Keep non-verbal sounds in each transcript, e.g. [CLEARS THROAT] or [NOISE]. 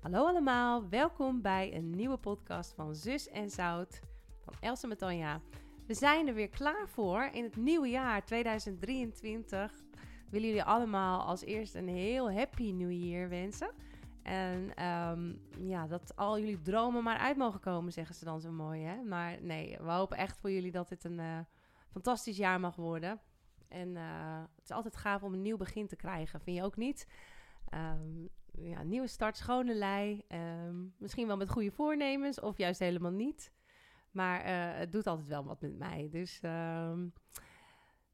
Hallo allemaal, welkom bij een nieuwe podcast van Zus en Zout van Elsa met Tanja. We zijn er weer klaar voor in het nieuwe jaar 2023. Willen jullie allemaal als eerst een heel happy new year wensen. En ehm, ja, dat al jullie dromen maar uit mogen komen, zeggen ze dan zo mooi. Hè? Maar nee, we hopen echt voor jullie dat dit een uh, fantastisch jaar mag worden. En uh, het is altijd gaaf om een nieuw begin te krijgen, vind je ook niet? Um, ja, nieuwe start, schone lei. Um, misschien wel met goede voornemens of juist helemaal niet. Maar uh, het doet altijd wel wat met mij. Dus um,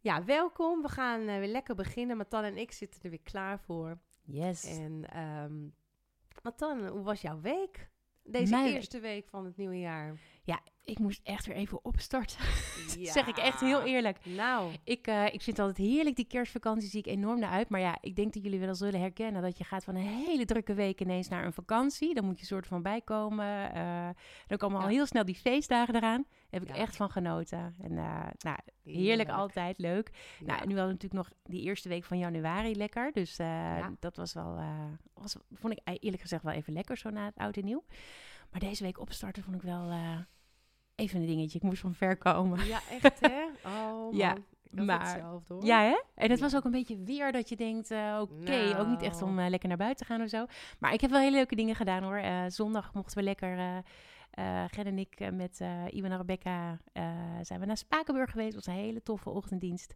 ja, welkom. We gaan uh, weer lekker beginnen. Matan en ik zitten er weer klaar voor. Yes. En um, Matan, hoe was jouw week? Deze Mijn... eerste week van het nieuwe jaar. Ik moest echt weer even opstarten. [LAUGHS] Ja. zeg ik echt heel eerlijk. Nou. Ik, uh, ik vind het altijd heerlijk, die kerstvakantie zie ik enorm naar uit. Maar ja, ik denk dat jullie wel zullen herkennen dat je gaat van een hele drukke week ineens naar een vakantie. Dan moet je soort van bijkomen. Uh, dan komen ja. al heel snel die feestdagen eraan. Daar heb ik ja. echt van genoten. En uh, nou, heerlijk, heerlijk, altijd, leuk. Nou, nu hadden we natuurlijk nog die eerste week van januari lekker. Dus dat was wel, was, vond ik eerlijk gezegd wel even lekker zo na het oud en nieuw. Maar deze week opstarten vond ik wel even een dingetje. Ik moest van ver komen. Ja, echt hè? [LAUGHS] Oh man. Ja, maar, zelf, hoor. Ja, hè? En het was ook een beetje weer dat je denkt, uh, oké, okay, nou. ook niet echt om uh, lekker naar buiten te gaan of zo. Maar ik heb wel hele leuke dingen gedaan hoor. Uh, zondag mochten we lekker, Gen en ik met Iwan en Rebecca, zijn we naar Spakenburg geweest. Het was een hele toffe ochtenddienst.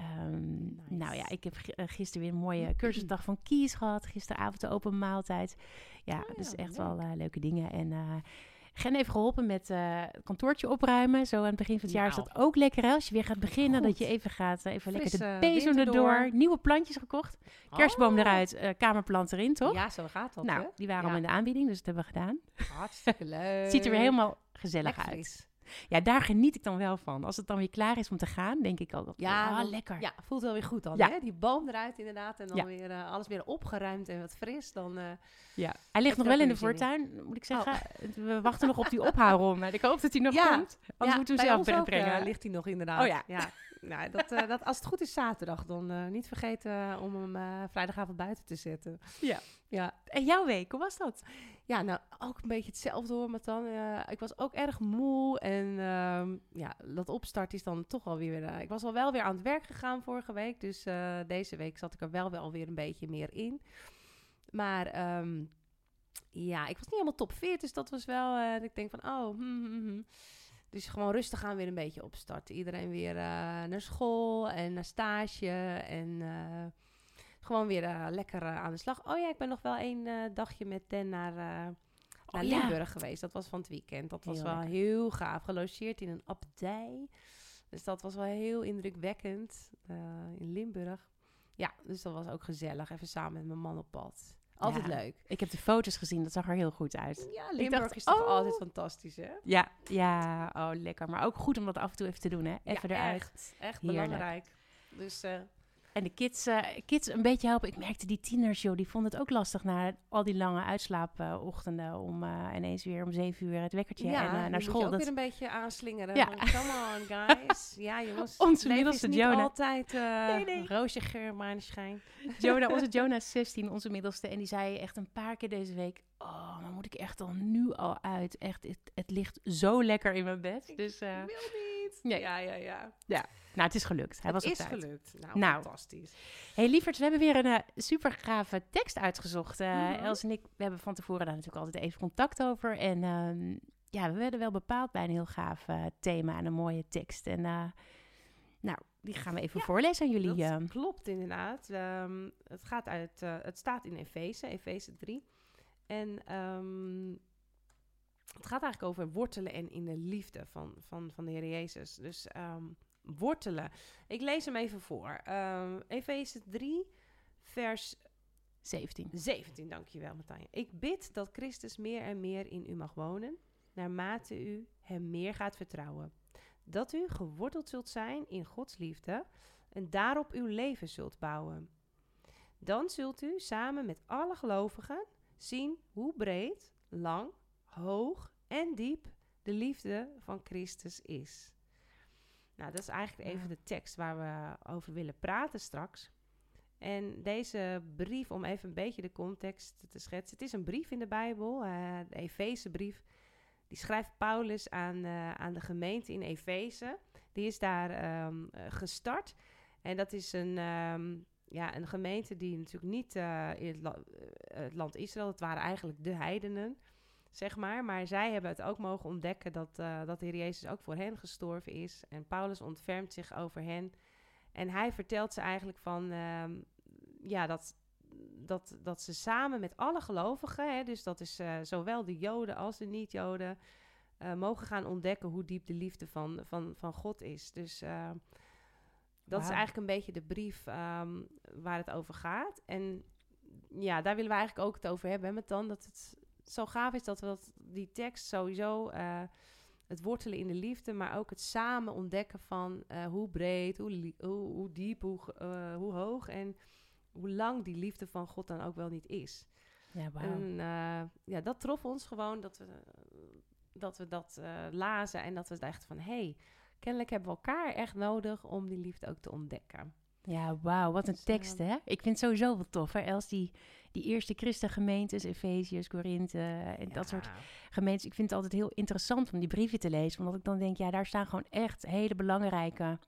Um, nice. Nou ja, ik heb gisteren weer een mooie cursusdag van Kies gehad. Gisteravond de open maaltijd. Ja, oh, dus echt leuk. wel leuke dingen. En Gen heeft geholpen met uh, het kantoortje opruimen. Zo aan het begin van het jaar nou. is dat ook lekker. Hè? Als je weer gaat beginnen, Goed. dat je even gaat, uh, even Frisse lekker de pezo erdoor. Nieuwe plantjes gekocht. Kerstboom oh. eruit, uh, kamerplant erin, toch? Ja, zo gaat dat. Nou, hè? die waren ja. al in de aanbieding, dus dat hebben we gedaan. Hartstikke [LAUGHS] leuk. Ziet er weer helemaal gezellig lekker uit. Ja, daar geniet ik dan wel van. Als het dan weer klaar is om te gaan, denk ik ook. Ja, oh, lekker. Ja, voelt wel weer goed dan. Ja. Hè? Die boom eruit inderdaad. En dan ja. weer uh, alles weer opgeruimd en wat fris. Dan, uh, ja, hij ligt nog wel in de voortuin, moet ik zeggen. Oh. We wachten nog op die ophaalronde. Ik hoop dat hij nog ja. komt. Anders moeten we zelf binnenbrengen. Ook, uh, ligt hij nog inderdaad. Oh ja. ja. nou, dat, uh, dat, als het goed is zaterdag, dan uh, niet vergeten om hem uh, vrijdagavond buiten te zetten. Ja. Ja. En jouw week, hoe was dat? Ja, nou, ook een beetje hetzelfde hoor, maar dan. ik was ook erg moe en ja, dat opstart is dan toch wel weer... ik was al wel weer aan het werk gegaan vorige week, dus deze week zat ik er wel wel weer een beetje meer in. Maar... Um, ja, ik was niet helemaal top fit, dus dat was wel... ik denk van, oh... Hmm, hmm, hmm. Dus gewoon rustig gaan weer een beetje opstarten. Iedereen weer naar school en naar stage. En gewoon weer uh, lekker aan de slag. Oh ja, ik ben nog wel een dagje met Den naar, naar oh, Limburg ja. geweest. Dat was van het weekend. Dat was heel wel lekker. heel gaaf. Gelogeerd in een abdij. Dus dat was wel heel indrukwekkend in Limburg. Ja, dus dat was ook gezellig. Even samen met mijn man op pad. Altijd ja. leuk. Ik heb de foto's gezien, dat zag er heel goed uit. Ja, Limburg dacht, is toch oh. altijd fantastisch, hè? Ja, ja, oh lekker. Maar ook goed om dat af en toe even te doen, hè? Even ja, eruit. Echt, echt belangrijk. Dus uh, en de kids, uh, kids een beetje helpen. Ik merkte die tieners, joh, die vonden het ook lastig na al die lange uitslaapochtenden. om uh, ineens weer om zeven uur het wekkertje ja, en uh, naar school. Ja, dat... weer een beetje aanslingeren. Ja. Come on, guys. ja, jongens. [LAUGHS] Onze middelste niet Jonah. altijd nee, nee. roosje geur, maneschijn. [LAUGHS] Jonah, onze Jonah is 16, onze middelste. En die zei echt een paar keer deze week... Oh, maar moet ik echt al nu al uit? Echt, het, het ligt zo lekker in mijn bed. Ik dus, wil niet. Nee. Ja, ja, ja. Ja. Nou, het is gelukt. Hij het was is op tijd. gelukt. Nou, nou, fantastisch. hey, lieverds, we hebben weer een uh, super gave tekst uitgezocht. Uh, mm -hmm. Els en ik, we hebben van tevoren daar natuurlijk altijd even contact over. En um, ja, we werden wel bepaald bij een heel gaaf uh, thema en een mooie tekst. En nou, die gaan we even ja, voorlezen aan jullie. Dat klopt inderdaad. Um, het, gaat uit, het staat in Efeze, Efeze 3. En um, het gaat eigenlijk over wortelen en in de liefde van, van, van de Heer Jezus. Dus um, wortelen. Ik lees hem even voor. Um, Efeze 3, vers 17. 17, dankjewel Martijn. Ik bid dat Christus meer en meer in u mag wonen, naarmate u hem meer gaat vertrouwen. Dat u geworteld zult zijn in Gods liefde en daarop uw leven zult bouwen. Dan zult u samen met alle gelovigen zien hoe breed, lang, hoog en diep de liefde van Christus is. Nou, dat is eigenlijk even de tekst waar we over willen praten straks. En deze brief, om even een beetje de context te schetsen. Het is een brief in de Bijbel, uh, de Efezebrief. Die schrijft Paulus aan, uh, aan de gemeente in Efeze. Die is daar um, gestart. En dat is een, um, ja, een gemeente die natuurlijk niet uh, in het, la het, land Israël... het waren eigenlijk de heidenen, zeg maar. Maar zij hebben het ook mogen ontdekken dat, dat de Heer Jezus ook voor hen gestorven is. En Paulus ontfermt zich over hen... En hij vertelt ze eigenlijk van, um, ja, dat, dat, dat ze samen met alle gelovigen, hè, dus dat is uh, zowel de Joden als de niet-Joden, uh, mogen gaan ontdekken hoe diep de liefde van, van, van God is. Dus dat wow. is eigenlijk een beetje de brief um, waar het over gaat. En ja, daar willen we eigenlijk ook het over hebben, hè, met dan dat het zo gaaf is dat we dat, die tekst sowieso het wortelen in de liefde, maar ook het samen ontdekken van uh, hoe breed, hoe, hoe, hoe diep, hoe, uh, hoe hoog en hoe lang die liefde van God dan ook wel niet is. Ja, wow. En ja, dat trof ons gewoon dat we dat, we dat lazen en dat we dachten van hé, hey, kennelijk hebben we elkaar echt nodig om die liefde ook te ontdekken. Ja, wauw, wat een dus, tekst, hè? Ik vind het sowieso wel tof, hè? Els, die, die eerste christengemeentes, Efeziërs, Korinthe en ja. dat soort gemeentes. Ik vind het altijd heel interessant om die brieven te lezen, omdat ik dan denk, ja, daar staan gewoon echt hele belangrijke,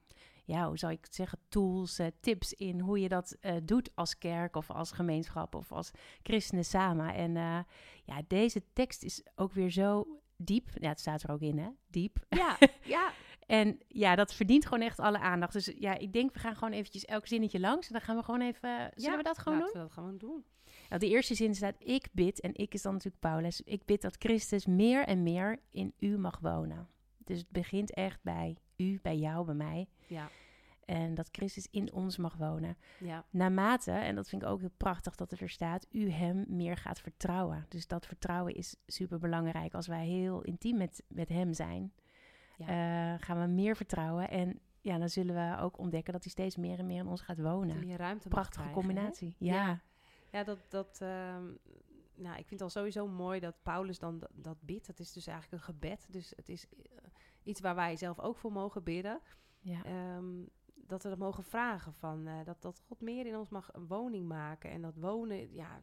ja, hoe zou ik het zeggen, tools, uh, tips in hoe je dat uh, doet als kerk of als gemeenschap of als christenen samen. En uh, ja, deze tekst is ook weer zo diep. Ja, het staat er ook in, hè? Diep. Ja, [LAUGHS] ja. En ja, dat verdient gewoon echt alle aandacht. Dus ja, ik denk, we gaan gewoon eventjes elk zinnetje langs. En dan gaan we gewoon even... Zullen ja, we dat gewoon doen? we dat gewoon doen. Nou, de eerste zin staat, ik bid, en ik is dan natuurlijk Paulus. Ik bid dat Christus meer en meer in u mag wonen. Dus het begint echt bij u, bij jou, bij mij. Ja. En dat Christus in ons mag wonen. Ja. Naarmate, en dat vind ik ook heel prachtig dat het er staat, u hem meer gaat vertrouwen. Dus dat vertrouwen is super belangrijk. Als wij heel intiem met, met hem zijn, ja. uh, gaan we meer vertrouwen. En ja, dan zullen we ook ontdekken dat hij steeds meer en meer in ons gaat wonen. Meer ruimte Prachtige krijgen, combinatie. Ja. ja. Ja, dat, dat um, nou, ik vind het al sowieso mooi dat Paulus dan dat, dat bidt. Dat is dus eigenlijk een gebed. Dus het is uh, iets waar wij zelf ook voor mogen bidden. Ja. Um, dat we dat mogen vragen van uh, dat, dat God meer in ons mag een woning maken. En dat wonen, ja,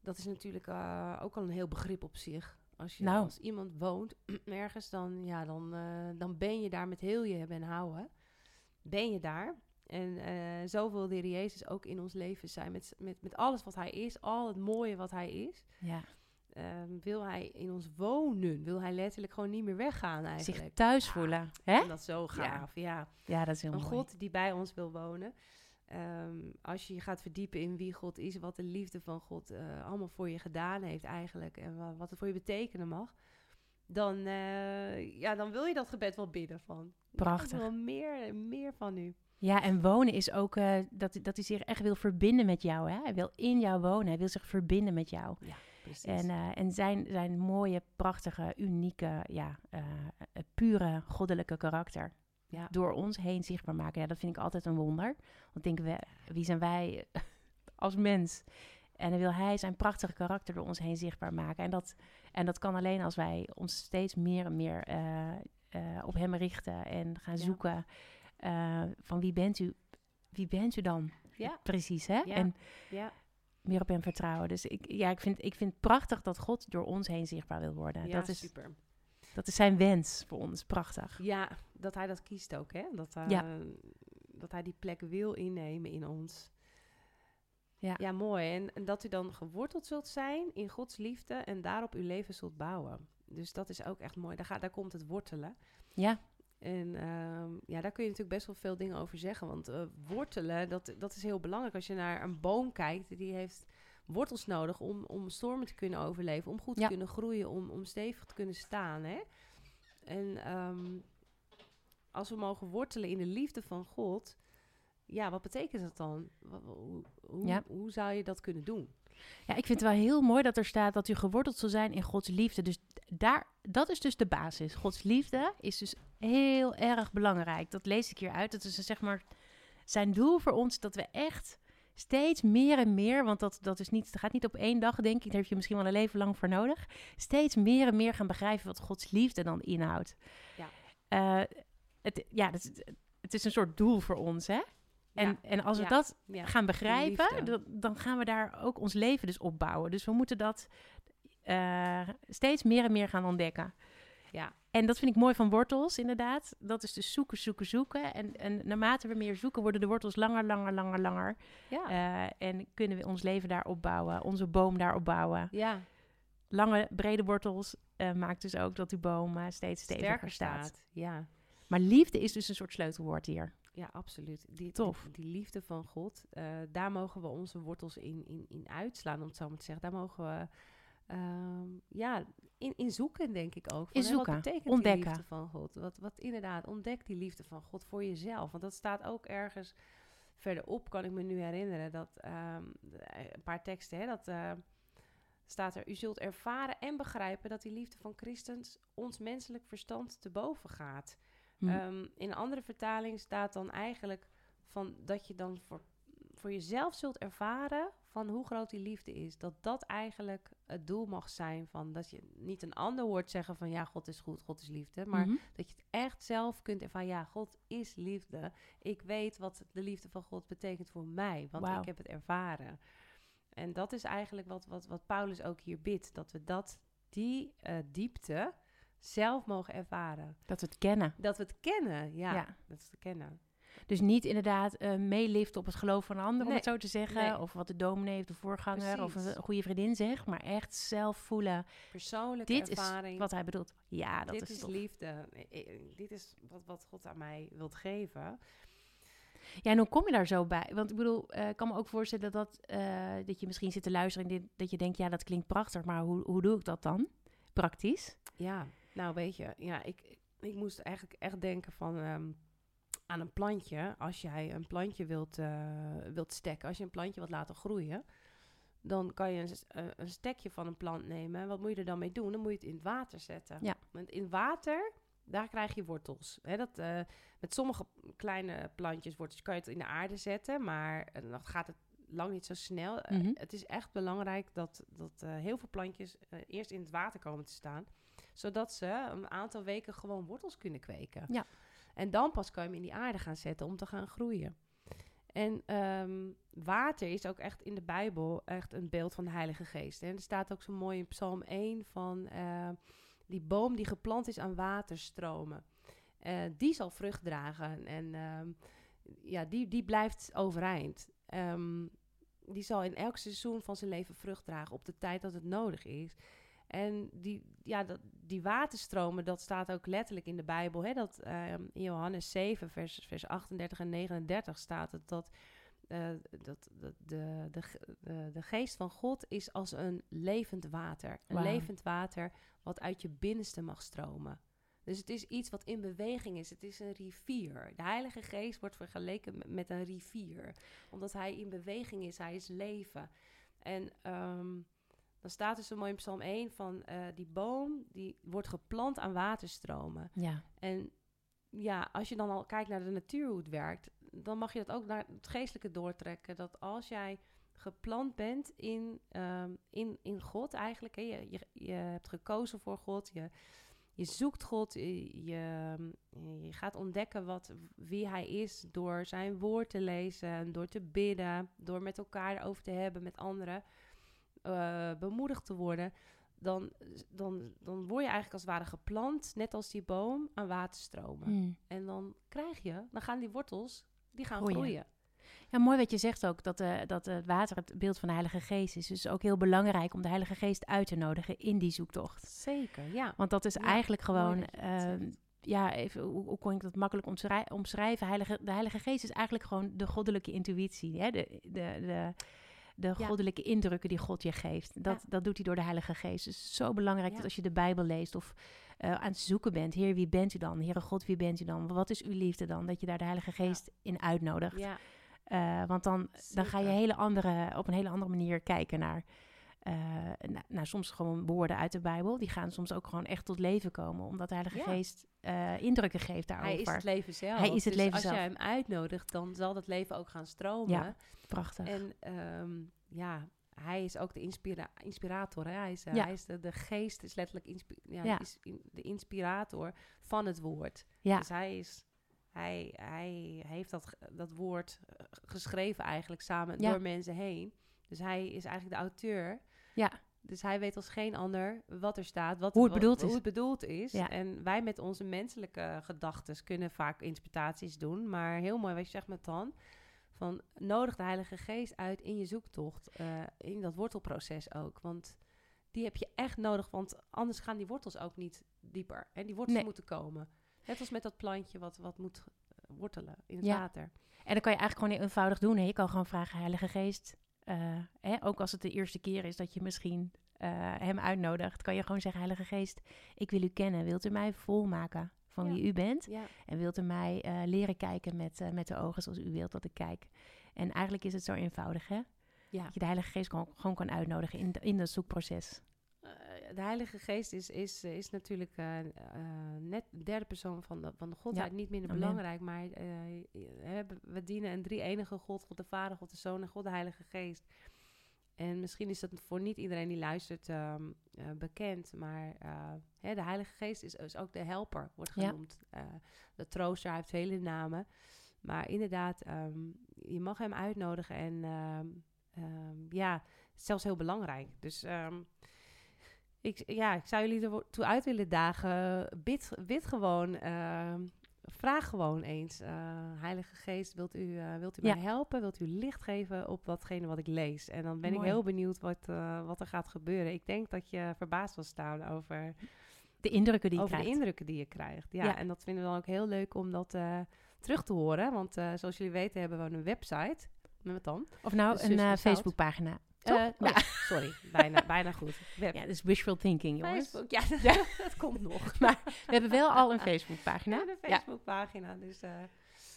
dat is natuurlijk uh, ook al een heel begrip op zich. Als, je, nou. als iemand woont [CLEARS THROAT] ergens, dan, ja, dan, dan ben je daar met heel je hebben en houden. Ben je daar. En uh, zo wil Jezus ook in ons leven zijn. Met, met, met alles wat Hij is, al het mooie wat Hij is. Ja. Um, wil Hij in ons wonen. Wil Hij letterlijk gewoon niet meer weggaan eigenlijk. Zich thuis ja, voelen. Hè? En dat is zo gaaf, ja. Ja, ja dat is heel Een mooi. God die bij ons wil wonen. Um, als je je gaat verdiepen in wie God is, wat de liefde van God uh, allemaal voor je gedaan heeft eigenlijk. En wat het voor je betekenen mag. Dan, uh, ja, dan wil je dat gebed wel bidden van. Prachtig. Ik wil meer, meer van u. Ja, en wonen is ook uh, dat, dat hij zich echt wil verbinden met jou. Hè? Hij wil in jou wonen, hij wil zich verbinden met jou. Ja, precies. En, uh, en zijn, zijn mooie, prachtige, unieke, ja, uh, pure goddelijke karakter ja. door ons heen zichtbaar maken. Ja, dat vind ik altijd een wonder. Want denken we, wie zijn wij [LAUGHS] als mens? En dan wil hij zijn prachtige karakter door ons heen zichtbaar maken. En dat, en dat kan alleen als wij ons steeds meer en meer op hem richten en gaan Ja. zoeken. Uh, van wie bent u? Wie bent u dan? Ja. Precies, hè? Ja. En Ja. meer op hem vertrouwen. Dus ik, ja, ik, vind, ik vind het prachtig dat God door ons heen zichtbaar wil worden. Ja, dat, is, super. dat is zijn wens voor ons. Prachtig. Ja, dat hij dat kiest ook, hè? Dat, uh, Ja. dat hij die plek wil innemen in ons. Ja. ja, mooi. En, en dat u dan geworteld zult zijn in Gods liefde en daarop uw leven zult bouwen. Dus dat is ook echt mooi. Daar, gaat, daar komt het wortelen. Ja, En ehm, ja, daar kun je natuurlijk best wel veel dingen over zeggen. Want eh, wortelen, dat, dat is heel belangrijk. Als je naar een boom kijkt, die heeft wortels nodig om, om stormen te kunnen overleven. Om goed te Ja. kunnen groeien, om, om stevig te kunnen staan. Hè? En ehm, als we mogen wortelen in de liefde van God... Ja, wat betekent dat dan? Hoe, hoe, Ja. hoe zou je dat kunnen doen? ja, ik vind het wel heel mooi dat er staat dat u geworteld zal zijn in Gods liefde. Dus daar, dat is dus de basis. Gods liefde is dus heel erg belangrijk. Dat lees ik hier uit. Dat is dus zeg maar zijn doel voor ons dat we echt steeds meer en meer, want dat, dat, is niet, dat gaat niet op één dag, denk ik. Daar heb je misschien wel een leven lang voor nodig. Steeds meer en meer gaan begrijpen wat Gods liefde dan inhoudt. Ja. Eh, het, ja, is, het is een soort doel voor ons, hè? En, Ja. en als we Ja. dat Ja. gaan begrijpen, dan, dan gaan we daar ook ons leven dus opbouwen. Dus we moeten dat eh, steeds meer en meer gaan ontdekken. Ja. En dat vind ik mooi van wortels, inderdaad. Dat is dus zoeken, zoeken, zoeken. En, en naarmate we meer zoeken, worden de wortels langer, langer, langer, langer. Ja. Eh, en kunnen we ons leven daarop bouwen, onze boom daarop bouwen. ja. Lange, brede wortels eh, maakt dus ook dat die boom steeds steviger Sterker staat. staat. Ja. Maar liefde is dus een soort sleutelwoord hier. Ja, absoluut. Die, Tof. Die, die liefde van God, daar mogen we onze wortels in, in, in uitslaan, om het zo maar te zeggen. Daar mogen we ehm, ja, in, in zoeken, denk ik ook. In hè, zoeken, Wat betekent ontdekken. die liefde van God? Wat, wat inderdaad, ontdek die liefde van God voor jezelf. Want dat staat ook ergens verderop, kan ik me nu herinneren. Dat ehm, een paar teksten, hè, dat eh, staat er. U zult ervaren en begrijpen dat die liefde van Christus ons menselijk verstand te boven gaat. Hm. Ehm, in een andere vertaling staat dan eigenlijk van dat je dan voor, voor jezelf zult ervaren van hoe groot die liefde is. Dat dat eigenlijk het doel mag zijn van dat je niet een ander hoort zeggen van ja, God is goed, God is liefde. Maar Mhm. dat je het echt zelf kunt ervaren. Ja, God is liefde. Ik weet wat de liefde van God betekent voor mij, want ik heb het ervaren. En dat is eigenlijk wat, wat, wat Paulus ook hier bidt. Dat we dat, die eh, diepte zelf mogen ervaren. Dat we het kennen. Dat we het kennen, ja. Ja. Dat we het kennen. Dus niet inderdaad eh meeliften op het geloof van een ander, om het zo te zeggen. Nee. Of wat de dominee of de voorganger of een goede vriendin zegt. Maar echt zelf voelen, Persoonlijke dit is ervaring. wat hij bedoelt. Ja, dat dit is, is, tof. liefde. Dit is wat, wat God aan mij wilt geven. Ja, en hoe kom je daar zo bij? Want ik bedoel, eh, ik kan me ook voorstellen dat, eh, dat je misschien zit te luisteren... en dit- dat je denkt, ja, dat klinkt prachtig, maar hoe, hoe doe ik dat dan? Praktisch? Ja, nou weet je, ja, ik, ik moest eigenlijk echt denken van ehm, aan een plantje. Als jij een plantje wilt, eh, wilt stekken, als je een plantje wilt laten groeien, dan kan je een, eh, een stekje van een plant nemen. En wat moet je er dan mee doen? Dan moet je het in het water zetten. Ja. Want in water, daar krijg je wortels. Hè, dat, eh, met sommige kleine plantjes, wortels, kan je het in de aarde zetten, maar dan gaat het lang niet zo snel. Mhm. het is echt belangrijk dat, dat heel veel plantjes eerst in het water komen te staan zodat ze een aantal weken gewoon wortels kunnen kweken. Ja. En dan pas kan je hem in die aarde gaan zetten om te gaan groeien. En ehm, water is ook echt in de Bijbel echt een beeld van de Heilige Geest. En er staat ook zo mooi in Psalm 1 van eh, die boom die geplant is aan waterstromen. Eh, die zal vrucht dragen en ehm, ja, die, die blijft overeind. Ehm, die zal in elk seizoen van zijn leven vrucht dragen op de tijd dat het nodig is. En die, ja, dat, die waterstromen, dat staat ook letterlijk in de Bijbel. Hè? Dat, ehm, in Johannes 7, vers, vers 38 en 39 staat het dat, eh, dat, dat de, de, de, de geest van God is als een levend water. Een levend water wat uit je binnenste mag stromen. Dus het is iets wat in beweging is. Het is een rivier. De Heilige Geest wordt vergeleken met een rivier. Omdat hij in beweging is. Hij is leven. En ehm, dan staat er zo mooi in Psalm 1 van eh, die boom die wordt geplant aan waterstromen. Ja. En ja, als je dan al kijkt naar de natuur hoe het werkt, dan mag je dat ook naar het geestelijke doortrekken. Dat als jij geplant bent in, ehm, in, in God eigenlijk, hè, je, je, je hebt gekozen voor God, je, je zoekt God, je, je, je gaat ontdekken wat, wie Hij is door zijn woord te lezen, door te bidden, door met elkaar erover te hebben, met anderen, eh, bemoedigd te worden dan, dan, dan word je eigenlijk als het ware geplant, net als die boom, aan waterstromen. Mm. En dan krijg je, dan gaan die wortels, die gaan Groeien. groeien. Ja, mooi wat je zegt ook, dat, eh, dat het water het beeld van de Heilige Geest is. Dus ook heel belangrijk om de Heilige Geest uit te nodigen in die zoektocht. Zeker, ja. Want dat is Ja, eigenlijk gewoon, ehm, ja, even, hoe, hoe kon ik dat makkelijk omschrij- omschrijven? Heilige, de Heilige Geest is eigenlijk gewoon de goddelijke intuïtie. Hè? De, de, de, de Ja. goddelijke indrukken die God je geeft. Dat, dat doet hij door de Heilige Geest. Dus het is zo belangrijk Ja. dat als je de Bijbel leest of eh, aan het zoeken bent. Heer, wie bent u dan? Heere God, wie bent u dan? Wat is uw liefde dan? Dat je daar de Heilige Geest in uitnodigt. Ja, Eh, want dan, dan ga je hele andere, op een hele andere manier kijken naar, eh, na- naar soms gewoon woorden uit de Bijbel. Die gaan soms ook gewoon echt tot leven komen, omdat de Heilige. Geest eh, indrukken geeft daarover. hij is het leven zelf. Hij is het Dus leven als zelf. jij hem uitnodigt, dan zal dat leven ook gaan stromen. Ja. Prachtig. En ehm, ja, hij is ook de inspira inspirator. Hè? Hij is, eh, Ja. hij is de, de geest, is letterlijk inspi- ja, Ja. is in- de inspirator van het woord. ja, Dus hij is, hij, hij heeft dat, dat woord eh, geschreven eigenlijk samen door mensen heen. Dus hij is eigenlijk de auteur. Ja. Dus hij weet als geen ander wat er staat, wat, Hoe het wat- bedoeld hoe is. het bedoeld is. Ja. En wij met onze menselijke gedachten kunnen vaak interpretaties doen. Maar heel mooi wat je zegt met Dan. Van nodig de Heilige Geest uit in je zoektocht. eh, in dat wortelproces ook. Want die heb je echt nodig. Want anders gaan die wortels ook niet dieper. En die wortels Nee. moeten komen. Net als met dat plantje wat, wat moet wortelen in het Ja. water. En dan kan je eigenlijk gewoon heel eenvoudig doen. Hè? Je kan gewoon vragen, Heilige Geest. Eh, hè? Ook als het de eerste keer is dat je misschien eh, hem uitnodigt, kan je gewoon zeggen, Heilige Geest, ik wil u kennen. Wilt u mij volmaken van Ja. wie u bent? Ja, En wilt u mij eh, leren kijken met, met de ogen zoals u wilt dat ik kijk? En eigenlijk is het zo eenvoudig, hè? ja. Dat je de Heilige Geest gewoon, gewoon kan uitnodigen in, de- in dat zoekproces. Eh, de Heilige Geest is, is, is natuurlijk eh, eh, net de derde persoon van de, van de Godheid. Niet minder Amen. belangrijk, maar eh, we dienen een drie-enige God, God de Vader, God de Zoon en God de Heilige Geest. En misschien is dat voor niet iedereen die luistert ehm, eh, bekend, maar eh, hè, de Heilige Geest is, is ook de helper, wordt genoemd. Eh, de trooster, hij heeft vele namen. Maar inderdaad, ehm, je mag hem uitnodigen en ehm, ja, zelfs heel belangrijk. Dus ik, ja, ik zou jullie ertoe uit willen dagen. Bid, bid gewoon. ehm, vraag gewoon eens. eh, Heilige Geest, wilt u, eh, wilt u Ja. mij helpen? Wilt u licht geven op watgene wat ik lees? En dan ben Mooi. ik heel benieuwd wat, eh, wat er gaat gebeuren. Ik denk dat je verbaasd zal staan over, De indrukken die je over de krijgt. indrukken die je krijgt. Ja, Ja. en dat vinden we dan ook heel leuk om dat terug te horen. Want zoals jullie weten hebben we een website. Met wat dan? Of nou, De een Zout. Facebookpagina. Eh, oh Ja. ja, [LAUGHS] sorry, bijna, bijna goed. Ja, dat is wishful thinking, jongens. Facebook, ja, [LAUGHS] dat komt nog. [LAUGHS] Maar we hebben wel al een Facebookpagina. Ja, Ja. Facebookpagina. Dus eh,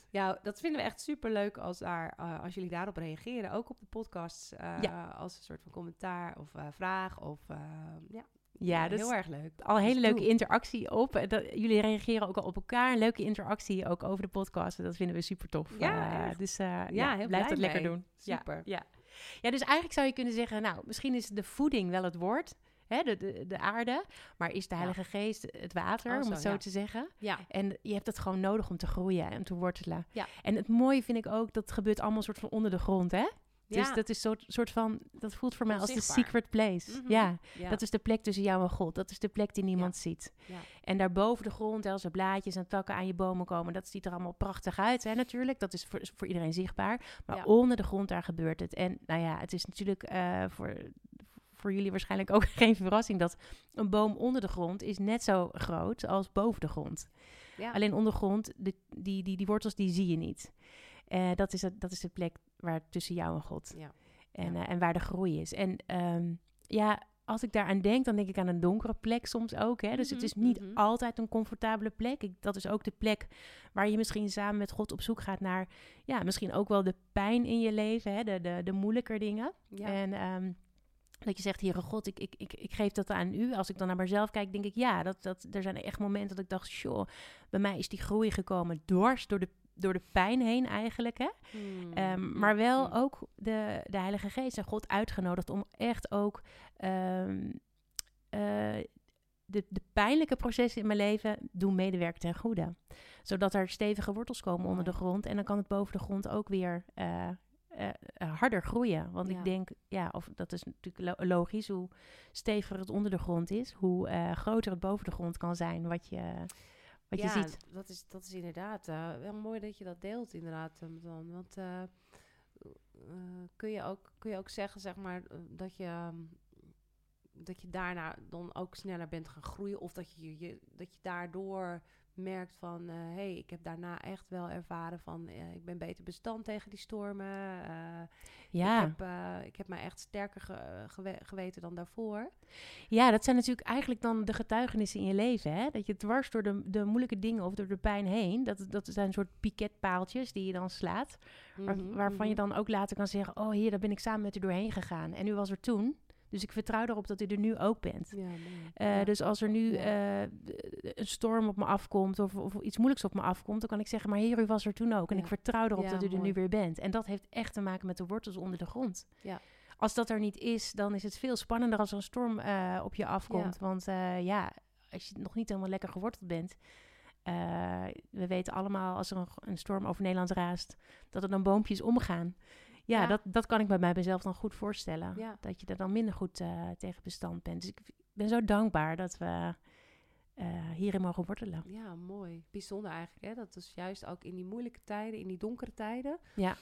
ja, dat vinden we echt super leuk als, daar, eh, als jullie daarop reageren. Ook op de podcasts Ja. als een soort van commentaar of vraag. Of, eh, ja, Ja, dat is heel erg leuk. al een hele leuke interactie op. Dat, jullie reageren ook al op elkaar. Een leuke interactie ook over de podcast. Dat vinden we super tof. Ja, dus ja, Ja, heel blijf blij dat lekker doen. Ja, Super. Ja. Ja, dus eigenlijk zou je kunnen zeggen, nou, misschien is de voeding wel het woord. Hè, de, de, de aarde. Maar is de Ja. Heilige Geest het water, Oh, om het zo ja. te zeggen. Ja, En je hebt het gewoon nodig om te groeien en te wortelen. Ja. En het mooie vind ik ook, dat gebeurt allemaal soort van onder de grond, hè? Dus ja. dat is soort, soort van, dat voelt voor mij als de secret place. Mhm. Ja, ja. dat is de plek tussen jou en God. Dat is de plek die niemand ziet. Ja. En daarboven de grond, als er blaadjes en takken aan je bomen komen, dat ziet er allemaal prachtig uit, hè, natuurlijk. Dat is voor, voor iedereen zichtbaar. Maar onder de grond, daar gebeurt het. En nou ja, het is natuurlijk eh, voor, voor jullie waarschijnlijk ook [LAUGHS] geen verrassing dat een boom onder de grond is net zo groot als boven de grond. Alleen ondergrond, de, die, die, die wortels, die zie je niet. Eh, dat, is het, dat is de plek waar tussen jou en God. Ja. En, Ja. eh, en waar de groei is. En ehm, ja, als ik daaraan denk, dan denk ik aan een donkere plek soms ook. Hè? Dus het Mhm, is niet mhm. altijd een comfortabele plek. Ik, dat is ook de plek waar je misschien samen met God op zoek gaat naar... ja, misschien ook wel de pijn in je leven, hè? De, de, de moeilijker dingen. ja. En ehm, dat je zegt, Heere God, ik, ik, ik, ik geef dat aan u. Als ik dan naar mezelf kijk, denk ik, ja, dat, dat, er zijn echt momenten dat ik dacht, joh, bij mij is die groei gekomen dwars door de, door de pijn heen eigenlijk, hè. Hmm, Ehm, hmm, maar wel hmm. ook de, de Heilige Geest en God uitgenodigd om echt ook ehm, eh, de, de pijnlijke processen in mijn leven doen medewerken ten goede. Zodat er stevige wortels komen onder de grond. En dan kan het boven de grond ook weer eh, eh, harder groeien. Want Ja. ik denk, ja, of dat is natuurlijk lo- logisch, hoe steviger het onder de grond is, hoe groter het boven de grond kan zijn wat je, wat ja, je ziet. Dat is, dat is inderdaad eh, wel mooi dat je dat deelt, inderdaad. eh, dan. Want eh, kun, je ook, kun je ook zeggen, zeg maar, dat je. ehm, dat je daarna dan ook sneller bent gaan groeien. Of dat je, je, dat je daardoor merkt van... hé, hey, ik heb daarna echt wel ervaren van... eh, ik ben beter bestand tegen die stormen. eh, Ja. ik, heb, eh, ik heb mij echt sterker ge- gewe- geweten dan daarvoor. Ja, dat zijn natuurlijk eigenlijk dan de getuigenissen in je leven. Hè? Dat je dwars door de, de moeilijke dingen of door de pijn heen. Dat, dat zijn een soort piketpaaltjes die je dan slaat. Waar- Mhm, waarvan je mhm. dan ook later kan zeggen: Oh, hier, daar ben ik samen met u doorheen gegaan. En u was er toen. Dus ik vertrouw erop dat u er nu ook bent. Ja. Eh, Ja. Dus als er nu eh, een storm op me afkomt of, of iets moeilijks op me afkomt, dan kan ik zeggen: Maar Heer, u was er toen ook. En Ja. ik vertrouw erop dat u er nu weer bent. En dat heeft echt te maken met de wortels onder de grond. Ja. Als dat er niet is, dan is het veel spannender als er een storm eh, op je afkomt. Want ja, als je nog niet helemaal lekker geworteld bent, we weten allemaal als er een, een, storm over Nederland raast, dat er dan boompjes omgaan. Ja, Dat, dat kan ik bij mij mezelf dan goed voorstellen. Dat je er dan minder goed uh, tegen bestand bent. Dus ik ben zo dankbaar dat we uh, hierin mogen wortelen. Ja, mooi. Bijzonder eigenlijk. Hè? Dat is juist ook in die moeilijke tijden, in die donkere tijden. Ja.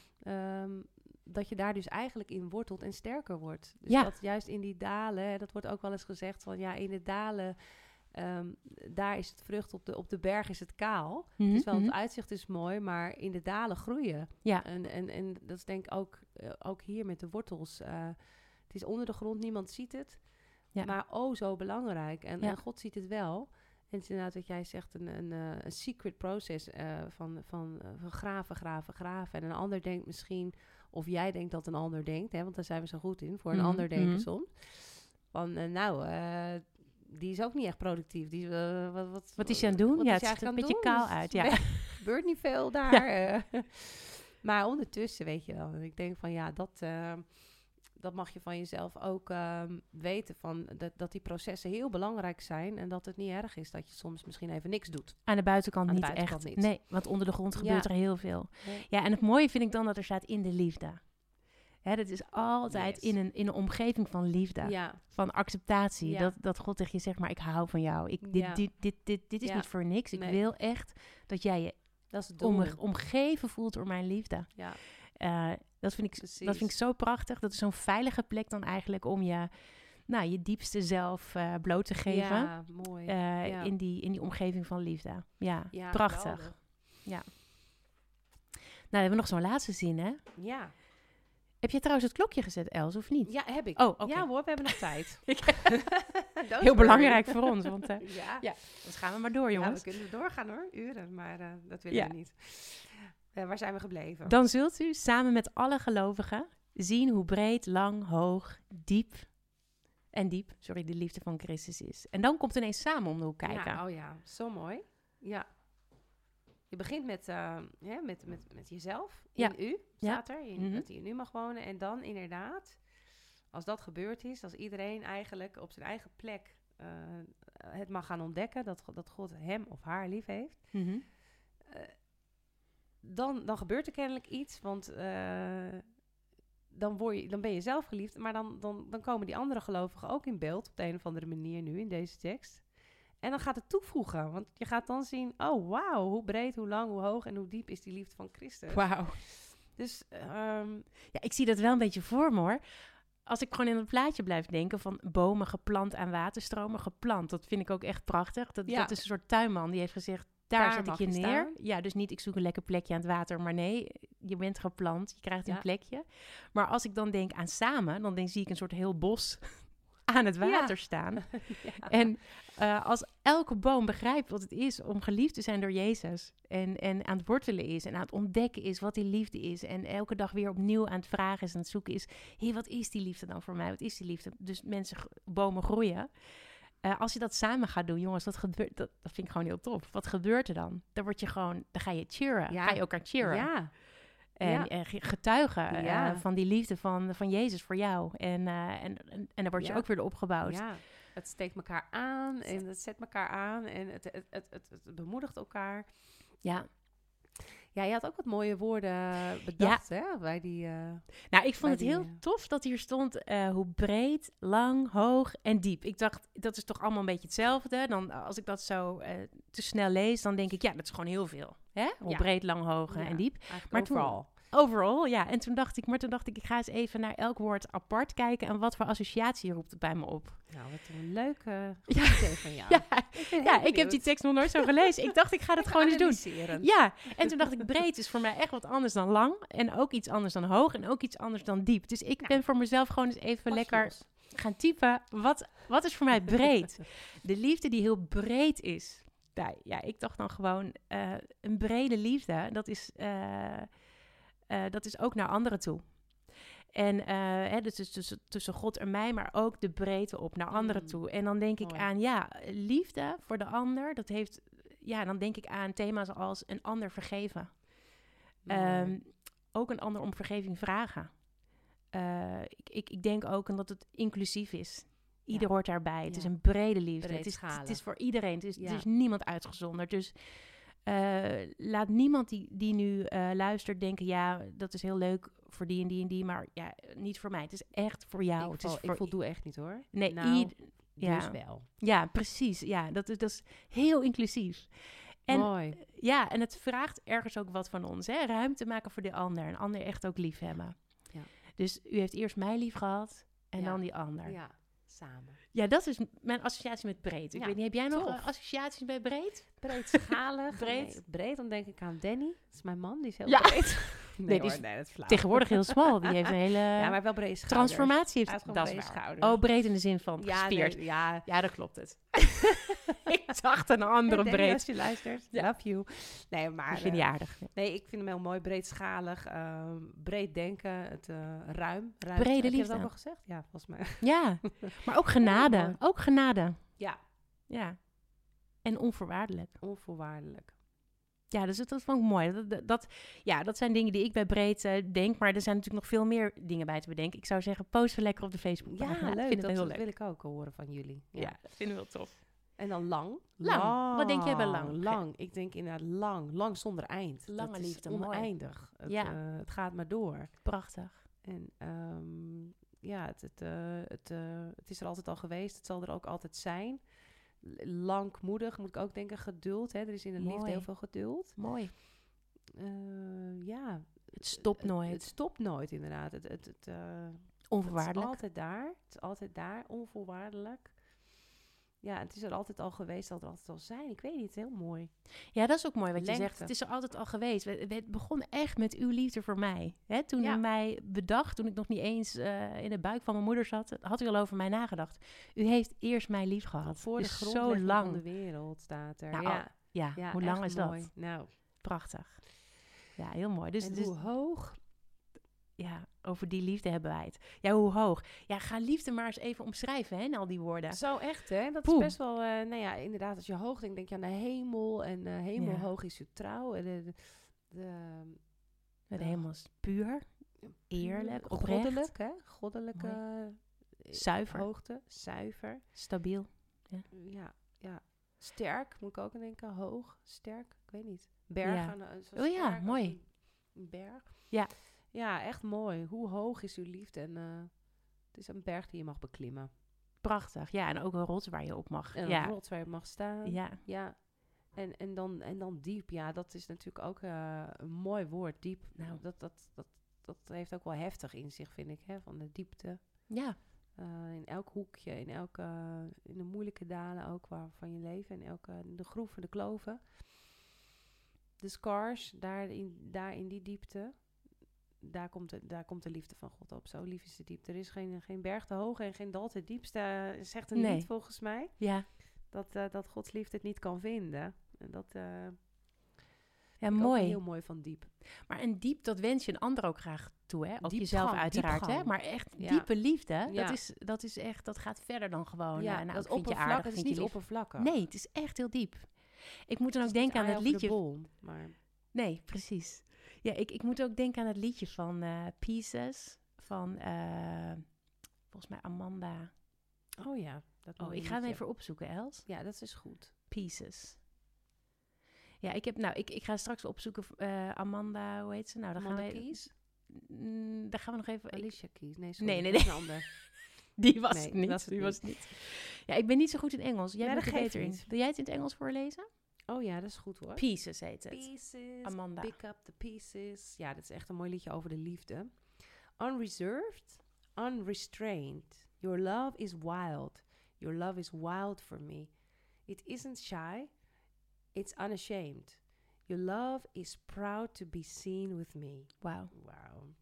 Um, dat je daar dus eigenlijk in wortelt en sterker wordt. Dus ja. dat juist in die dalen, dat wordt ook wel eens gezegd van ja, in de dalen, um, daar is het vrucht, op de, op de berg is het kaal. Mm -hmm. Dus wel, het uitzicht is mooi, maar in de dalen groeien. Ja. En, en, en dat is denk ik ook, uh, ook hier met de wortels. Uh, het is onder de grond, niemand ziet het. Ja. Maar oh, zo belangrijk. En, Ja. en God ziet het wel. En het is inderdaad wat jij zegt, een, een, uh, een secret process uh, van, van, van graven, graven, graven. En een ander denkt misschien, of jij denkt dat een ander denkt, hè, want daar zijn we zo goed in, voor een Mhm, ander denken mhm. soms. Van, eh, nou, eh, die is ook niet echt productief. Die, eh, wat, wat, Wat is je aan het doen? wat Ja, het ziet er een beetje kaal doen? uit, [LAUGHS] ja. Er gebeurt niet veel [LAUGHS] daar. eh. maar ondertussen, weet je wel. Ik denk van, ja, dat... eh, dat mag je van jezelf ook ehm, weten. Van dat, dat die processen heel belangrijk zijn. En dat het niet erg is dat je soms misschien even niks doet. Aan de buitenkant Aan de niet buitenkant echt. niet. Nee, want onder de grond gebeurt Ja. er heel veel. Nee. Ja, en het mooie vind ik dan dat er staat in de liefde. Hè, dat is altijd Yes. in, een, in een omgeving van liefde, Ja, van acceptatie. Ja. Dat, dat God tegen je zegt, maar ik hou van jou. Ik, dit, Ja. dit, dit, dit, dit is Ja. niet voor niks. Ik Nee. wil echt dat jij je dat is om, omgeven voelt door mijn liefde. Ja, Eh, dat, vind ik, precies. dat vind ik zo prachtig. Dat is zo'n veilige plek dan eigenlijk om je, nou, je diepste zelf eh, bloot te geven. Ja, mooi. eh, ja. in, die, in die omgeving van liefde. Ja, Ja, prachtig. geweldig. Nou, dan hebben we nog zo'n laatste zin, hè? Ja. Heb je trouwens het klokje gezet, Els, of niet? ja, heb ik. Oh, oké. Ja hoor, we hebben nog tijd. [LAUGHS] Heel [LAUGHS] belangrijk voor ons, want eh [LAUGHS] Ja. ja, dan gaan we maar door, Ja, jongens. we kunnen doorgaan hoor, uren, maar eh, dat willen Ja. we niet. Eh, waar zijn we gebleven? Dan zult u samen met alle gelovigen zien hoe breed, lang, hoog, diep en diep, sorry, de liefde van Christus is. En dan komt ineens samen om de hoek kijken. Ja, oh ja, zo mooi. Ja. Je begint met, eh, ja, met, met, met jezelf, in Ja. u, Ja. staat er, in, Mhm. dat hij in u mag wonen. En dan inderdaad, als dat gebeurd is, als iedereen eigenlijk op zijn eigen plek eh, het mag gaan ontdekken, dat, dat God hem of haar lief heeft, Mhm. dan, dan gebeurt er kennelijk iets, want eh, dan, word je, dan ben je zelf geliefd, maar dan, dan, dan komen die andere gelovigen ook in beeld op de een of andere manier nu in deze tekst. En dan gaat het toevoegen, want je gaat dan zien, oh wauw, hoe breed, hoe lang, hoe hoog en hoe diep is die liefde van Christus. Wauw. Dus ehm, Ja, ik zie dat wel een beetje voor me hoor. Als ik gewoon in het plaatje blijf denken van bomen geplant aan waterstromen, geplant. Dat vind ik ook echt prachtig. Dat, Ja. dat is een soort tuinman die heeft gezegd, daar, Daar zet ik je je neer. staan. Ja, dus niet ik zoek een lekker plekje aan het water, maar nee, je bent geplant, je krijgt een Ja. plekje. Maar als ik dan denk aan samen, dan denk, zie ik een soort heel bos [LAUGHS] aan het Ja. water staan. [LAUGHS] ja. En eh, als elke boom begrijpt wat het is om geliefd te zijn door Jezus. En, en aan het wortelen is en aan het ontdekken is wat die liefde is. En elke dag weer opnieuw aan het vragen is en het zoeken is. Hé, wat is die liefde dan voor mij? Wat is die liefde? Dus mensen, bomen groeien. Eh, als je dat samen gaat doen, jongens, dat, gebeurt, dat, dat vind ik gewoon heel tof. Wat gebeurt er dan? Dan word je gewoon, dan ga je cheeren. Ja. Ga je elkaar cheeren. ja, En, Ja. getuigen eh, Ja. van die liefde van, van Jezus voor jou. En, eh, en, en, dan word je ook weer opgebouwd. ja. Het steekt elkaar aan en het zet elkaar aan en het, het, het, het, het bemoedigt elkaar. ja. Ja, je had ook wat mooie woorden bedacht, hè, bij die... eh, Nou, ik vond het heel eh, tof dat hier stond eh, hoe breed, lang, hoog en diep. Ik dacht, dat is toch allemaal een beetje hetzelfde. Dan, als ik dat zo eh, te snel lees, dan denk ik, ja, dat is gewoon heel veel. Hè? Hoe Ja. breed, lang, hoog Ja. en diep. Maar overal. Overal, ja. En toen dacht ik, maar toen dacht ik, ik ga eens even naar elk woord apart kijken. En wat voor associatie roept het bij me op. Nou, wat een leuke [LAUGHS] Ja. idee van jou. Ja, ik, ja, ik heb die tekst nog nooit zo gelezen. Ik dacht, ik ga dat gewoon eens doen. Ja, en toen dacht ik, breed is voor mij echt wat anders dan lang. En ook iets anders dan hoog. En ook iets anders dan diep. Dus ik Nou, ben voor mezelf gewoon eens even Pas lekker los. gaan typen. Wat, wat is voor mij breed? [LAUGHS] De liefde die heel breed is. Nou, ja, ik dacht dan gewoon, eh, een brede liefde, dat is, eh, eh, dat is ook naar anderen toe. En eh, hè, dus tussen, tussen God en mij, maar ook de breedte op naar anderen Mm. toe. En dan denk ik aan, ja, liefde voor de ander, dat heeft, ja, dan denk ik aan thema's als een ander vergeven. Ehm, ook een ander om vergeving vragen. Eh, ik, ik, ik denk ook dat het inclusief is. Ieder hoort daarbij. Het is een brede liefde. Het is, het is voor iedereen. Het is, Ja. Er is niemand uitgezonderd. Dus eh, laat niemand die, die nu eh, luistert denken... ja, dat is heel leuk voor die en die en die... maar ja, niet voor mij. Het is echt voor jou. ik, het val- is ik voldoe echt niet hoor. Nee, nou, ied- ja. Dus wel. Ja, precies. Ja, dat is, dat is heel inclusief. En Mooi. ja, en het vraagt ergens ook wat van ons. Hè? Ruimte maken voor de ander. En ander echt ook lief hebben. Ja. Dus u heeft eerst mij lief gehad en Ja. dan die ander. Ja. Ja, samen. dat is mijn associatie met breed. Ik Ja, weet niet, heb jij nog tof. eh, associaties bij breed? Breedschalig. Breed. Nee, breed, dan denk ik aan Danny. Dat is mijn man, die is heel Ja. breed. [LAUGHS] Nee, die is nee, dat is flauw. Tegenwoordig heel smal. Die heeft een hele [LAUGHS] Ja, maar wel breed transformatie. Heeft, dat gewoon is waar. schouders. Oh, breed in de zin van Ja, gespierd. nee, ja. Ja, dat klopt het. [LAUGHS] ik dacht een andere Danny, breed. als je luistert, Ja. love you. Nee, maar... Ik vind die eh, aardig. Nee, ik vind hem heel mooi. Breedschalig, ehm breed denken, het eh, ruim. ruim. Brede Heb je liefde. dat al gezegd? Ja, volgens mij. Ja, [LAUGHS] maar ook genade. ook genade. Ja, Ja. En onvoorwaardelijk. onvoorwaardelijk. Ja, dus dat, dat vond ik mooi. Dat, dat, dat- ja, dat zijn dingen die ik bij Breed denk. Maar er zijn natuurlijk nog veel meer dingen bij te bedenken. Ik zou zeggen, post we lekker op de Facebook. Ja, leuk. Ik vind dat heel dat leuk. wil ik ook horen van jullie. Ja. Ja, dat vinden we wel tof. En dan lang. Lang. Wat denk jij bij lang? Lang. Ik denk inderdaad lang. Lang zonder eind. Lange Dat is liefde, oneindig. Het, Ja. eh, het gaat maar door. Prachtig. En ehm, ja, het, het, eh, het, eh, het is er altijd al geweest. Het zal er ook altijd zijn. Langmoedig moet ik ook denken. Geduld. Hè? Er is in de liefde Mooi. heel veel geduld. Mooi. Eh, ja. Het stopt Het- nooit. Het, stopt nooit, inderdaad. Het, het, het, eh, het is Onvoorwaardelijk. altijd daar. Het is altijd daar. Onvoorwaardelijk. Ja, het is er altijd al geweest. Zal er altijd al zijn. Ik weet niet. Heel mooi. Ja, dat is ook mooi wat je Lengte. zegt. Het is er altijd al geweest. We- we- Het begon echt met uw liefde voor mij. Hè, toen Ja. u mij bedacht, toen ik nog niet eens eh, in de buik van mijn moeder zat, had u al over mij nagedacht. U heeft eerst mij lief gehad. Voor de Dus grondlegging zo lang. van de wereld staat er. Nou, ja, Ja, ja, hoe lang is dat? Nou, Prachtig. Ja, heel mooi. Dus, en dus hoe hoog? Ja, over die liefde hebben wij het. Ja, hoe hoog? Ja, ga liefde maar eens even omschrijven, hè, in al die woorden. Zo echt, hè? Dat is best wel... eh, nou ja, inderdaad, als je hoog denkt, denk je aan de hemel. En eh hemelhoog is uw trouw. En de, de, de, De Ja. hemel is puur, eerlijk, oprecht, Goddelijk, hè? Goddelijke eh, Zuiver. hoogte. Zuiver. stabiel. Ja, ja. Sterk, moet ik ook aan denken. Hoog, sterk, ik weet niet. Berg. Ja. aan zo Oh ja, mooi. Een berg. Ja. Ja, echt mooi. Hoe hoog is uw liefde? En eh, het is een berg die je mag beklimmen. Prachtig. Ja, en ook een rots waar je op mag. En ja. een rots waar je mag staan. ja, Ja. En, en, dan, en dan diep. Ja, dat is natuurlijk ook eh, een mooi woord. Diep. Nou. Dat, dat, dat, dat heeft ook wel heftig in zich, vind ik. Hè? Van de diepte. ja, Eh, in elk hoekje, in elke, in de moeilijke dalen ook waar, van je leven, in elke, de groeven, de kloven. De scars, daar in, daar in die diepte, daar komt, de, daar komt de liefde van God op. Zo lief is de diepte. Er is geen, geen berg te hoog en geen dal te diepst. eh, zegt een Nee. lied volgens mij, ja. dat, eh, dat Gods liefde het niet kan vinden. En dat eh Ja, mooi. heel mooi van diep. Maar en diep, dat wens je een ander ook graag toe, hè? Ook jezelf uiteraard, hè? Maar echt Ja. diepe liefde, Ja. dat, is, dat is echt, dat gaat verder dan gewoon. ja, eh, nou, dat vind je aardig, het is niet oppervlakkig. Nee, het is echt heel diep. Ik moet dan ook niet denken aan het liedje. ball, maar Nee, precies. Ja, ik, ik moet ook denken aan het liedje van eh, Pieces. Van, eh, volgens mij Amanda. oh ja. Dat Oh, ik ga hem liedje. even opzoeken, Els. Ja, dat is goed. Pieces. Ja, ik heb, nou, ik, ik ga straks opzoeken, eh, Amanda, hoe heet ze? Nou, dan Amanda gaan we, Keys? Mm, daar gaan we nog even... ik- Alicia Keys. Nee, sorry. Nee, nee, een ander. [LAUGHS] die was Nee, het niet. was het die niet. was het niet. Ja, ik ben niet zo goed in Engels. Jij bent er beter in. Wil jij het in het Engels voorlezen? Oh ja, dat is goed hoor. Pieces heet het. Pieces, Amanda. pick up the pieces. Ja, dat is echt een mooi liedje over de liefde. Unreserved, unrestrained. Your love is wild. Your love is wild for me. It isn't shy, it's unashamed. Your love is proud to be seen with me. Wauw. Wow.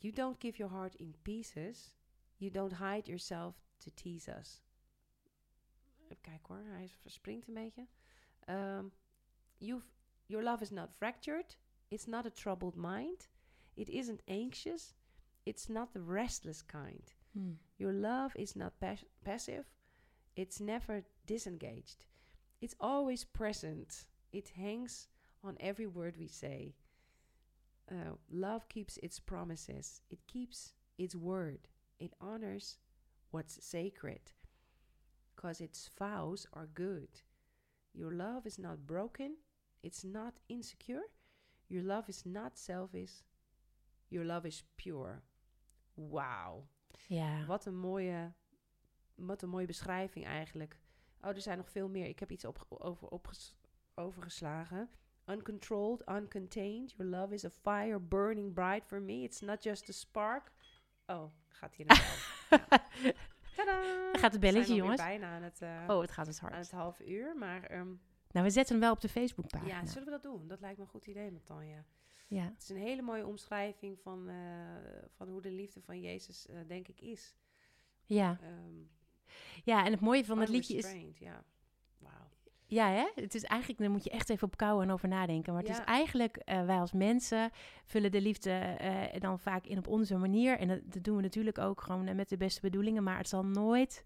You don't give your heart in pieces. You don't hide yourself to tease us. Even kijken hoor, hij verspringt een beetje. Um, you've, your love is not fractured. It's not a troubled mind. It isn't anxious. It's not the restless kind. Hm. Your love is not pas- passive. It's never disengaged. It's always present. It hangs on every word we say. Uh, love keeps its promises. It keeps its word. It honors what's sacred. because its vows are good. Your love is not broken, it's not insecure. Your love is not selfish, your love is pure. Wauw. Ja. Wat een mooie, wat een mooie beschrijving eigenlijk. Oh, er zijn nog veel meer. Ik heb iets op, over, opges, overgeslagen. Uncontrolled, uncontained. Your love is a fire burning bright for me. It's not just a spark. Oh, gaat hier naar. [LAUGHS] Tadaa! Gaat het We zijn belletje, jongens? bijna aan het, eh, Oh, het gaat dus aan hard. het half uur. Maar ehm, Nou, we zetten hem wel op de Facebookpagina. ja, zullen we dat doen? Dat lijkt me een goed idee, Matanja. Ja. Het is een hele mooie omschrijving van, eh, van hoe de liefde van Jezus, eh, denk ik, is. Ja. Ehm ja, en het mooie van het liedje is... Ja, wauw. Ja, hè? Het is eigenlijk, daar moet je echt even op kouwen en over nadenken. Maar het Ja. is eigenlijk, eh, wij als mensen vullen de liefde eh, dan vaak in op onze manier. En dat, dat doen we natuurlijk ook gewoon eh, met de beste bedoelingen. Maar het zal nooit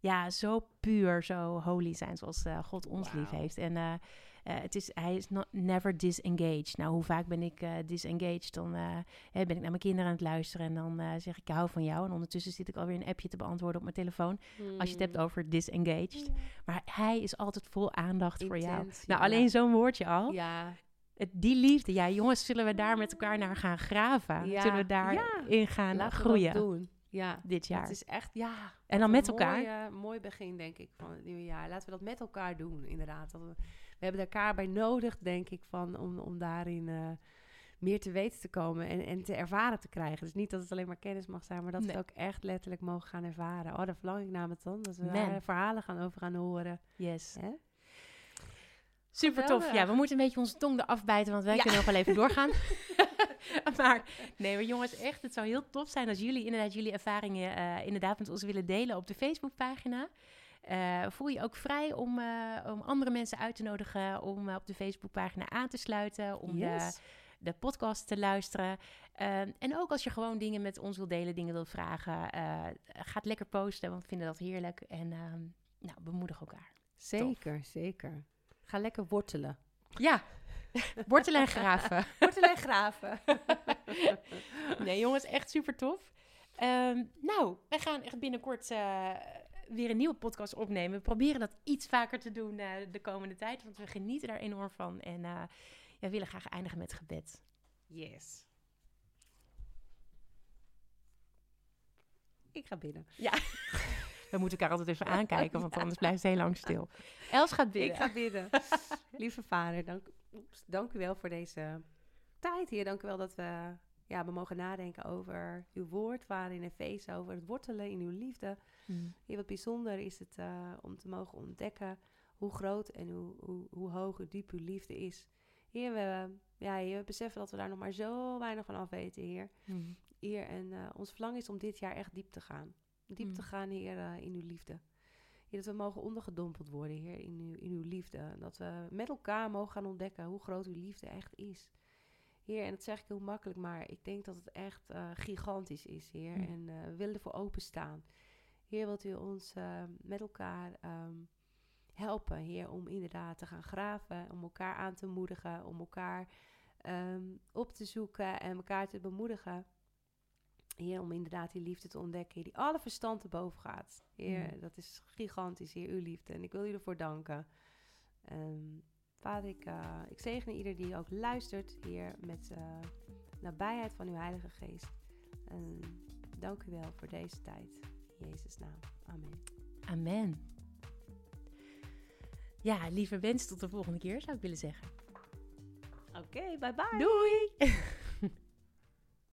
ja, zo puur, zo holy zijn zoals eh, God ons lief heeft. En eh, eh, het is, hij is not, never disengaged. Nou, hoe vaak ben ik disengaged? Dan ben ik naar mijn kinderen aan het luisteren en dan zeg ik, ik hou van jou. En ondertussen zit ik alweer een appje te beantwoorden op mijn telefoon. Als je het hebt over disengaged. Ja. Maar hij is altijd vol aandacht voor jou. Nou, ja. alleen zo'n woordje al. Ja, die liefde. Ja, jongens, zullen we daar met elkaar naar gaan graven? Ja. Zullen we daar Ja. in gaan laten we groeien dat doen. Ja, dit jaar? het is echt, ja. en dan met elkaar. Mooi, mooi begin, denk ik, van het nieuwe jaar. Laten we dat met elkaar doen, inderdaad. Dat we, we hebben elkaar bij nodig, denk ik, van, om, om daarin eh, meer te weten te komen en, en te ervaren te krijgen. Dus niet dat het alleen maar kennis mag zijn, maar dat we het ook echt letterlijk mogen gaan ervaren. Oh, daar verlang ik namelijk dan. Dat we daar verhalen gaan over gaan horen. Yes. Hè? Super tof. Ja, we moeten een beetje onze tong eraf bijten, want wij Ja. kunnen nog wel even doorgaan. [LAUGHS] [LAUGHS] maar nee, maar jongens, echt, het zou heel tof zijn als jullie inderdaad jullie ervaringen eh, inderdaad met ons willen delen op de Facebookpagina. Eh voel je ook vrij om, eh, om andere mensen uit te nodigen om op de Facebookpagina aan te sluiten, om de, Yes. de podcast te luisteren. En ook als je gewoon dingen met ons wilt delen, dingen wilt vragen, eh ga het lekker posten, want we vinden dat heerlijk. En ehm, nou, bemoedig elkaar. Zeker, zeker. Ga lekker wortelen. Ja, wortelen en graven. [LAUGHS] Wortelen en graven. [LAUGHS] Nee, jongens, echt super tof. Ehm, nou, wij gaan echt binnenkort eh, weer een nieuwe podcast opnemen. We proberen dat iets vaker te doen eh, de komende tijd, want we genieten daar enorm van. En ja, we willen graag eindigen met gebed. Yes. Ik ga binnen. [LAUGHS] We moeten elkaar altijd even aankijken, want anders blijft het heel lang stil. Els gaat binnen. Ik ga bidden. Lieve vader, dank, oeps, dank u wel voor deze tijd hier. Dank u wel dat we, ja, we mogen nadenken over uw woord, vader in Efeze, over het wortelen in uw liefde. Mm. Heer, wat bijzonder is het eh, om te mogen ontdekken hoe groot en hoe, hoe, hoe hoog, hoe diep uw liefde is. Heer, we, ja, heer, we beseffen dat we daar nog maar zo weinig van af weten, Heer. Mm. Heer, en eh, ons verlangen is om dit jaar echt diep te gaan. Diep Mm. te gaan, Heer, eh, in uw liefde. Heer, dat we mogen ondergedompeld worden, Heer, in uw, in uw liefde. En dat we met elkaar mogen gaan ontdekken hoe groot uw liefde echt is. Heer, en dat zeg ik heel makkelijk, maar ik denk dat het echt eh, gigantisch is, Heer. Mm. En eh, we willen ervoor openstaan. Heer, wilt u ons eh, met elkaar ehm, helpen, Heer, om inderdaad te gaan graven, om elkaar aan te moedigen, om elkaar ehm, op te zoeken en elkaar te bemoedigen. Heer, om inderdaad die liefde te ontdekken, Heer, die alle verstand te boven gaat. Heer, Mm. dat is gigantisch, Heer, uw liefde. En ik wil u ervoor danken. Ehm, vader, ik, eh, ik zegen ieder die ook luistert, Heer, met eh, nabijheid van uw Heilige Geest. En dank u wel voor deze tijd. In Jezus' naam. Amen. Amen. Ja, liever wens tot de volgende keer, zou ik willen zeggen. Oké, bye bye. Doei! [LAUGHS]